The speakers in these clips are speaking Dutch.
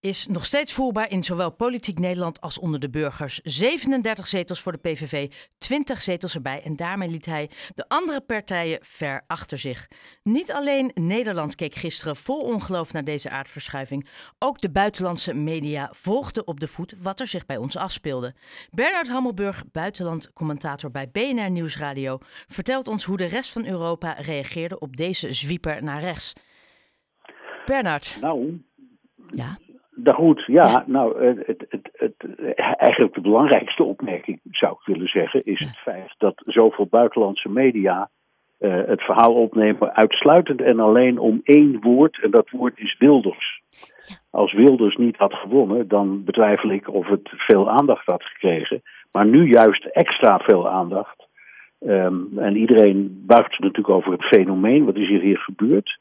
is nog steeds voerbaar in zowel politiek Nederland als onder de burgers. 37 zetels voor de PVV, 20 zetels erbij en daarmee liet hij de andere partijen ver achter zich. Niet alleen Nederland keek gisteren vol ongeloof naar deze aardverschuiving, ook de buitenlandse media volgden op de voet wat er zich bij ons afspeelde. Bernard Hammelburg, buitenlandcommentator bij BNR Nieuwsradio, vertelt ons hoe de rest van Europa reageerde op deze zwieper naar rechts. Bernard. Nou, ja. Dat goed, ja. Nou, het, het, het, eigenlijk de belangrijkste opmerking, zou ik willen zeggen, is het feit dat zoveel buitenlandse media uh, het verhaal opnemen uitsluitend en alleen om één woord, en dat woord is Wilders. Als Wilders niet had gewonnen, dan betwijfel ik of het veel aandacht had gekregen. Maar nu juist extra veel aandacht. Um, en iedereen buigt natuurlijk over het fenomeen, wat is hier, hier gebeurd.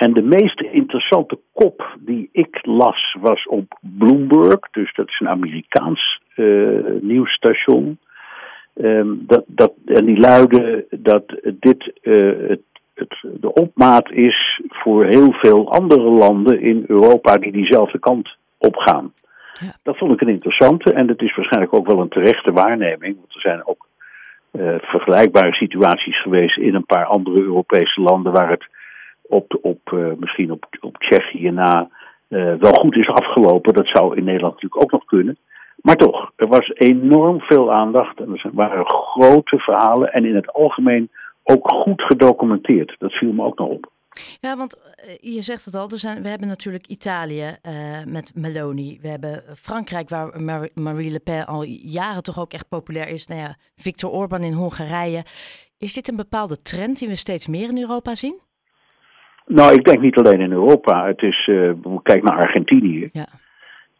En de meest interessante kop die ik las was op Bloomberg, dus dat is een Amerikaans uh, nieuwsstation. Um, dat, dat, en die luidde dat dit uh, het, het, de opmaat is voor heel veel andere landen in Europa die diezelfde kant opgaan. Ja. Dat vond ik een interessante en het is waarschijnlijk ook wel een terechte waarneming, want er zijn ook uh, vergelijkbare situaties geweest in een paar andere Europese landen waar het op, op uh, misschien op, op Tsjechië na uh, wel goed is afgelopen. Dat zou in Nederland natuurlijk ook nog kunnen. Maar toch, er was enorm veel aandacht en er waren grote verhalen en in het algemeen ook goed gedocumenteed. Dat viel me ook nog op. Ja, want je zegt het al, er zijn, we hebben natuurlijk Italië met Meloni. We hebben Frankrijk, waar Mar Marie Le Pen al jaren toch ook echt populair is. Nou ja, Viktor Orban in Hongarije. Is dit een bepaalde trend die we steeds meer in Europa zien? Nou, ik denk niet alleen in Europa. Het is, uh, kijk naar Argentinië. Ja.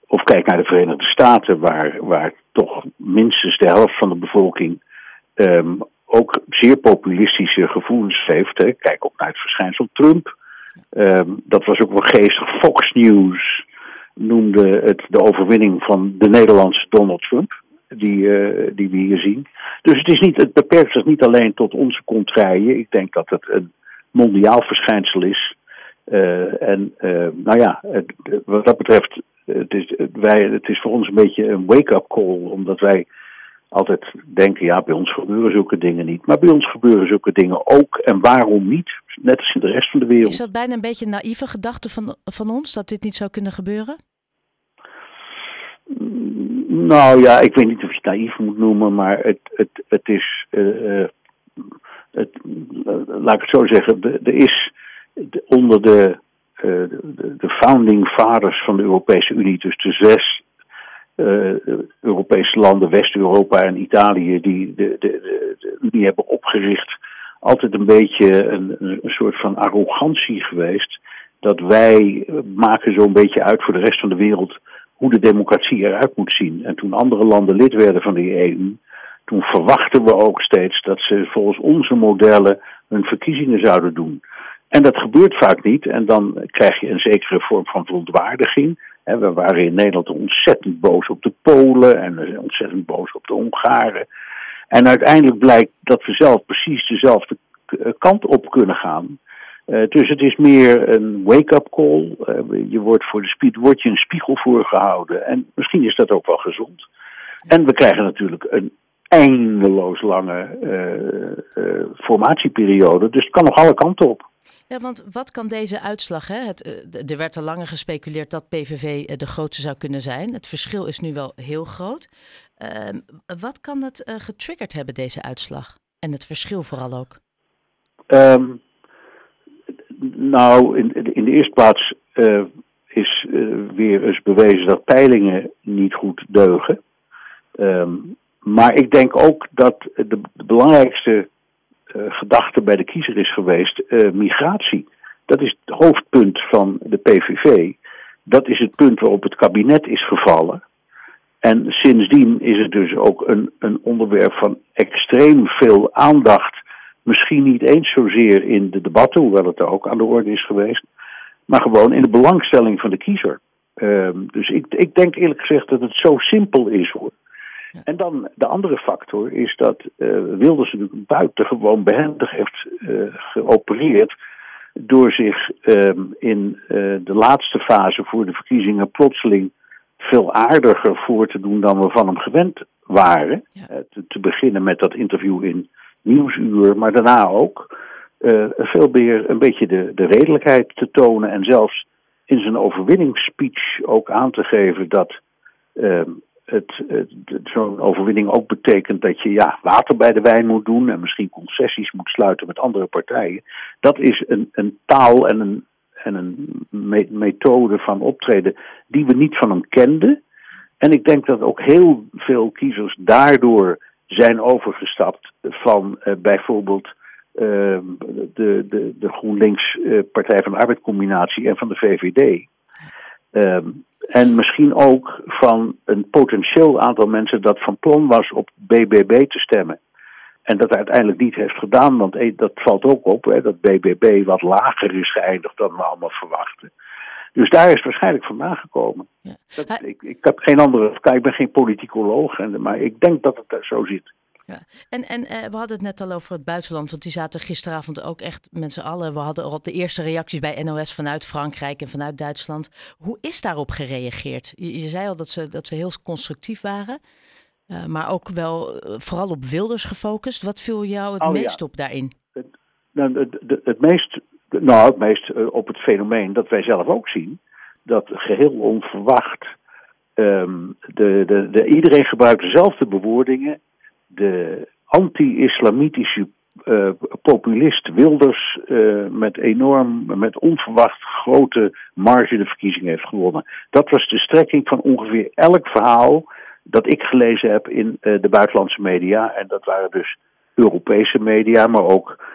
Of kijk naar de Verenigde Staten, waar, waar toch minstens de helft van de bevolking um, ook zeer populistische gevoelens heeft. Hè. Kijk ook naar het verschijnsel Trump. Um, dat was ook wel geestig. Fox News noemde het de overwinning van de Nederlandse Donald Trump. Die, uh, die we hier zien. Dus het, is niet, het beperkt zich niet alleen tot onze contraien. Ik denk dat het een mondiaal verschijnsel is. Uh, en uh, nou ja, wat dat betreft, het is, wij, het is voor ons een beetje een wake-up call, omdat wij altijd denken, ja, bij ons gebeuren zulke dingen niet. Maar bij ons gebeuren zulke dingen ook. En waarom niet? Net als in de rest van de wereld. Is dat bijna een beetje een naïeve gedachte van, van ons, dat dit niet zou kunnen gebeuren? Nou ja, ik weet niet of je het naïef moet noemen, maar het, het, het is... Uh, het, laat ik het zo zeggen, er is onder de, uh, de, de, founding fathers van de Europese Unie, dus de zes uh, Europese landen, West-Europa en Italië, die de, de, de, Unie hebben opgericht, altijd een beetje een, een soort van arrogantie geweest. Dat wij maken zo'n beetje uit voor de rest van de wereld hoe de democratie eruit moet zien. En toen andere landen lid werden van de EU, toen verwachten we ook steeds dat ze volgens onze modellen hun verkiezingen zouden doen. En dat gebeurt vaak niet. En dan krijg je een zekere vorm van verontwaardiging. We waren in Nederland ontzettend boos op de Polen en ontzettend boos op de Hongaren. En uiteindelijk blijkt dat we zelf precies dezelfde kant op kunnen gaan. Uh, dus het is meer een wake-up call. Uh, je wordt voor de speed, wordt je een spiegel voorgehouden. En misschien is dat ook wel gezond. En we krijgen natuurlijk een eindeloos lange uh, uh, formatieperiode. Dus het kan nog alle kanten op. Ja, want wat kan deze uitslag? Hè? Het, uh, er werd al langer gespeculeerd dat PVV de grootste zou kunnen zijn. Het verschil is nu wel heel groot. Ehm, wat kan het getriggerd hebben, deze uitslag? En het verschil vooral ook? Um, nou, in, in, de eerste plaats is weer eens bewezen dat peilingen niet goed deugen. Um, maar ik denk ook dat de, belangrijkste uh, gedachte bij de kiezer is geweest uh, migratie. Dat is het hoofdpunt van de PVV. Dat is het punt waarop het kabinet is gevallen. En sindsdien is het dus ook een, een onderwerp van extreem veel aandacht. Misschien niet eens zozeer in de debatten, hoewel het er ook aan de orde is geweest. Maar gewoon in de belangstelling van de kiezer. Uh, dus ik, ik denk eerlijk gezegd dat het zo simpel is hoor. En dan de andere factor is dat uh, Wilders natuurlijk buitengewoon behendig heeft uh, geopereerd. door zich ehm, in eh, de laatste fase voor de verkiezingen plotseling veel aardiger voor te doen dan we van hem gewend waren. Eh, te, te, beginnen met dat interview in Nieuwsuur, maar daarna ook uh, veel meer een beetje de, de redelijkheid te tonen en zelfs in zijn overwinningsspeech ook aan te geven dat het, het zo'n overwinning ook betekent dat je ja, water bij de wijn moet doen en misschien concessies moet sluiten met andere partijen. Dat is een, een taal en een, en een methode van optreden die we niet van hem kenden. En ik denk dat ook heel veel kiezers daardoor zijn overgestapt van uh, bijvoorbeeld uh, de, de, de GroenLinks uh, Partij van de Arbeid-combinatie en van de VVD. Ehm, en misschien ook van een potentieel aantal mensen dat van plan was op BBB te stemmen. En dat uiteindelijk niet heeft gedaan, want eh, dat valt ook op, hè, dat BBB wat lager is geëindigd dan we allemaal verwachten. Dus daar is het waarschijnlijk vandaan gekomen. Ja. Dat, ik, ik heb geen andere, ik ben geen politicoloog, maar ik denk dat het zo zit. Ja. En, en uh, we hadden het net al over het buitenland, want die zaten gisteravond ook echt met z'n allen. We hadden al de eerste reacties bij NOS vanuit Frankrijk en vanuit Duitsland. Hoe is daarop gereageerd? Je, je zei al dat ze, dat ze heel constructief waren, uh, maar ook wel uh, vooral op Wilders gefocust. Wat viel jou het oh, meest ja. op daarin? Het, nou, het, het, het, meest, nou, het meest op het fenomeen dat wij zelf ook zien, dat geheel onverwacht. Um, de, de, de, iedereen gebruikt dezelfde bewoordingen de anti-islamitische uh, populist Wilders uh, met enorm, met onverwacht grote marge de verkiezingen heeft gewonnen. Dat was de strekking van ongeveer elk verhaal dat ik gelezen heb in uh, de buitenlandse media. En dat waren dus Europese media, maar ook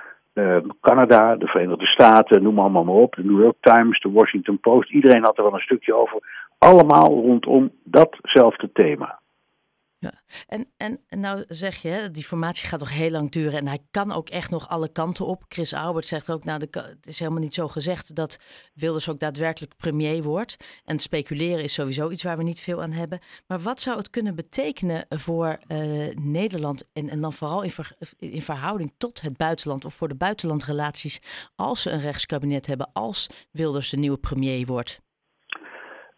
Canada, de Verenigde Staten, noem allemaal maar op. De New York Times, de Washington Post. Iedereen had er wel een stukje over. Allemaal rondom datzelfde thema. En, en, en nou zeg je, die formatie gaat nog heel lang duren en hij kan ook echt nog alle kanten op. Chris Albert zegt ook, nou, de, het is helemaal niet zo gezegd dat Wilders ook daadwerkelijk premier wordt. En speculeren is sowieso iets waar we niet veel aan hebben. Maar wat zou het kunnen betekenen voor uh, Nederland en, en dan vooral in, in verhouding tot het buitenland of voor de buitenlandrelaties als ze een rechtskabinet hebben, als Wilders de nieuwe premier wordt?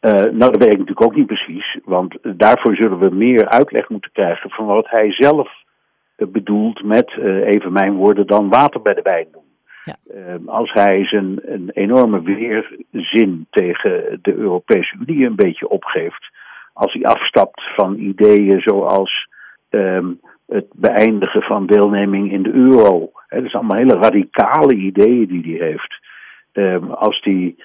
Uh, nou, dat weet ik natuurlijk ook niet precies, want daarvoor zullen we meer uitleg moeten krijgen van wat hij zelf uh, bedoelt met, uh, even mijn woorden, dan water bij de wijn doen. Ja. als hij zijn een enorme weerzin tegen de Europese Unie een beetje opgeeft, als hij afstapt van ideeën zoals um, het beëindigen van deelneming in de euro. Hè, dat zijn allemaal hele radicale ideeën die hij heeft. Um, als hij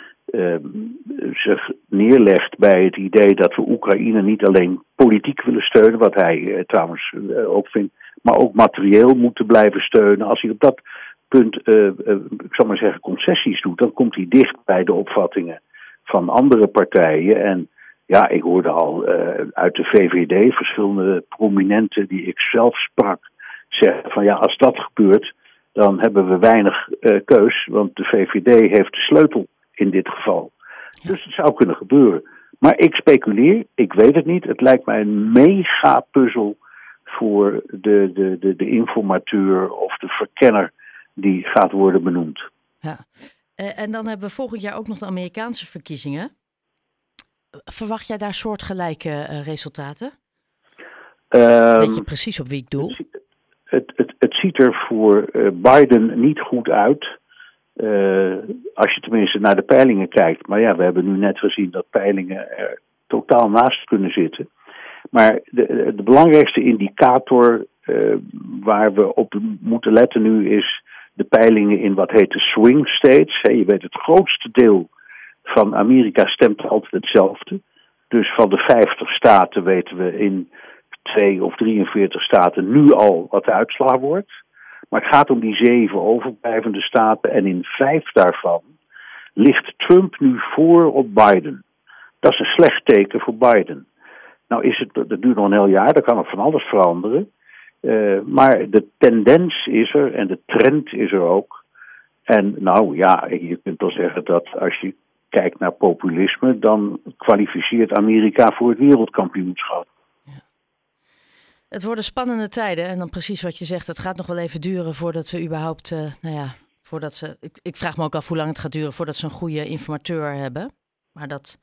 zich neerlegt bij het idee dat we Oekraïne niet alleen politiek willen steunen, wat hij uh, trouwens uh, ook vindt, maar ook materieel moeten blijven steunen. Als hij op dat punt, eh, ik zal maar zeggen, concessies doet, dan komt hij dicht bij de opvattingen van andere partijen. En ja, ik hoorde al uit de VVD verschillende prominenten die ik zelf sprak zeggen van ja, als dat gebeurt, dan hebben we weinig keus, want de VVD heeft de sleutel in dit geval. Dus het zou kunnen gebeuren. Maar ik speculeer, ik weet het niet. Het lijkt mij een mega puzzel voor de, de, de, de informateur of de verkenner die gaat worden benoemd. Ja. Uh, en dan hebben we volgend jaar ook nog de Amerikaanse verkiezingen. Verwacht jij daar soortgelijke uh, resultaten? Um, Weet je precies op wie ik doel? Het, het, het, het ziet er voor uh, Biden niet goed uit. Uh, als je tenminste naar de peilingen kijkt. Maar ja, we hebben nu net gezien dat peilingen er totaal naast kunnen zitten. Maar de, belangrijkste indicator uh, waar we op moeten letten nu is de peilingen in wat heet de swing states. je weet, het grootste deel van Amerika stemt altijd hetzelfde. Dus van de 50 staten weten we in 2 of 43 staten nu al wat de uitslag wordt. Maar het gaat om die zeven overblijvende staten. En in vijf daarvan ligt Trump nu voor op Biden. Dat is een slecht teken voor Biden. Nou is het, dat duurt nog een heel jaar, daar kan nog van alles veranderen. Uh, maar de tendens is er en de trend is er ook. En nou ja, je kunt wel zeggen dat als je kijkt naar populisme, dan kwalificeert Amerika voor het wereldkampioenschap. Het worden spannende tijden en dan precies wat je zegt, het gaat nog wel even duren voordat we überhaupt, uh, nou ja, voordat ze. Ik, ik, vraag me ook af hoe lang het gaat duren voordat ze een goede informateur hebben. Maar dat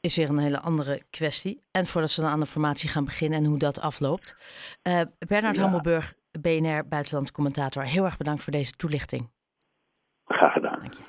is weer een hele andere kwestie. En voordat ze aan de formatie gaan beginnen en hoe dat afloopt. Uh, Bernard ja. Hammelburg, BNR Buitenland Commentator, heel erg bedankt voor deze toelichting. Graag gedaan.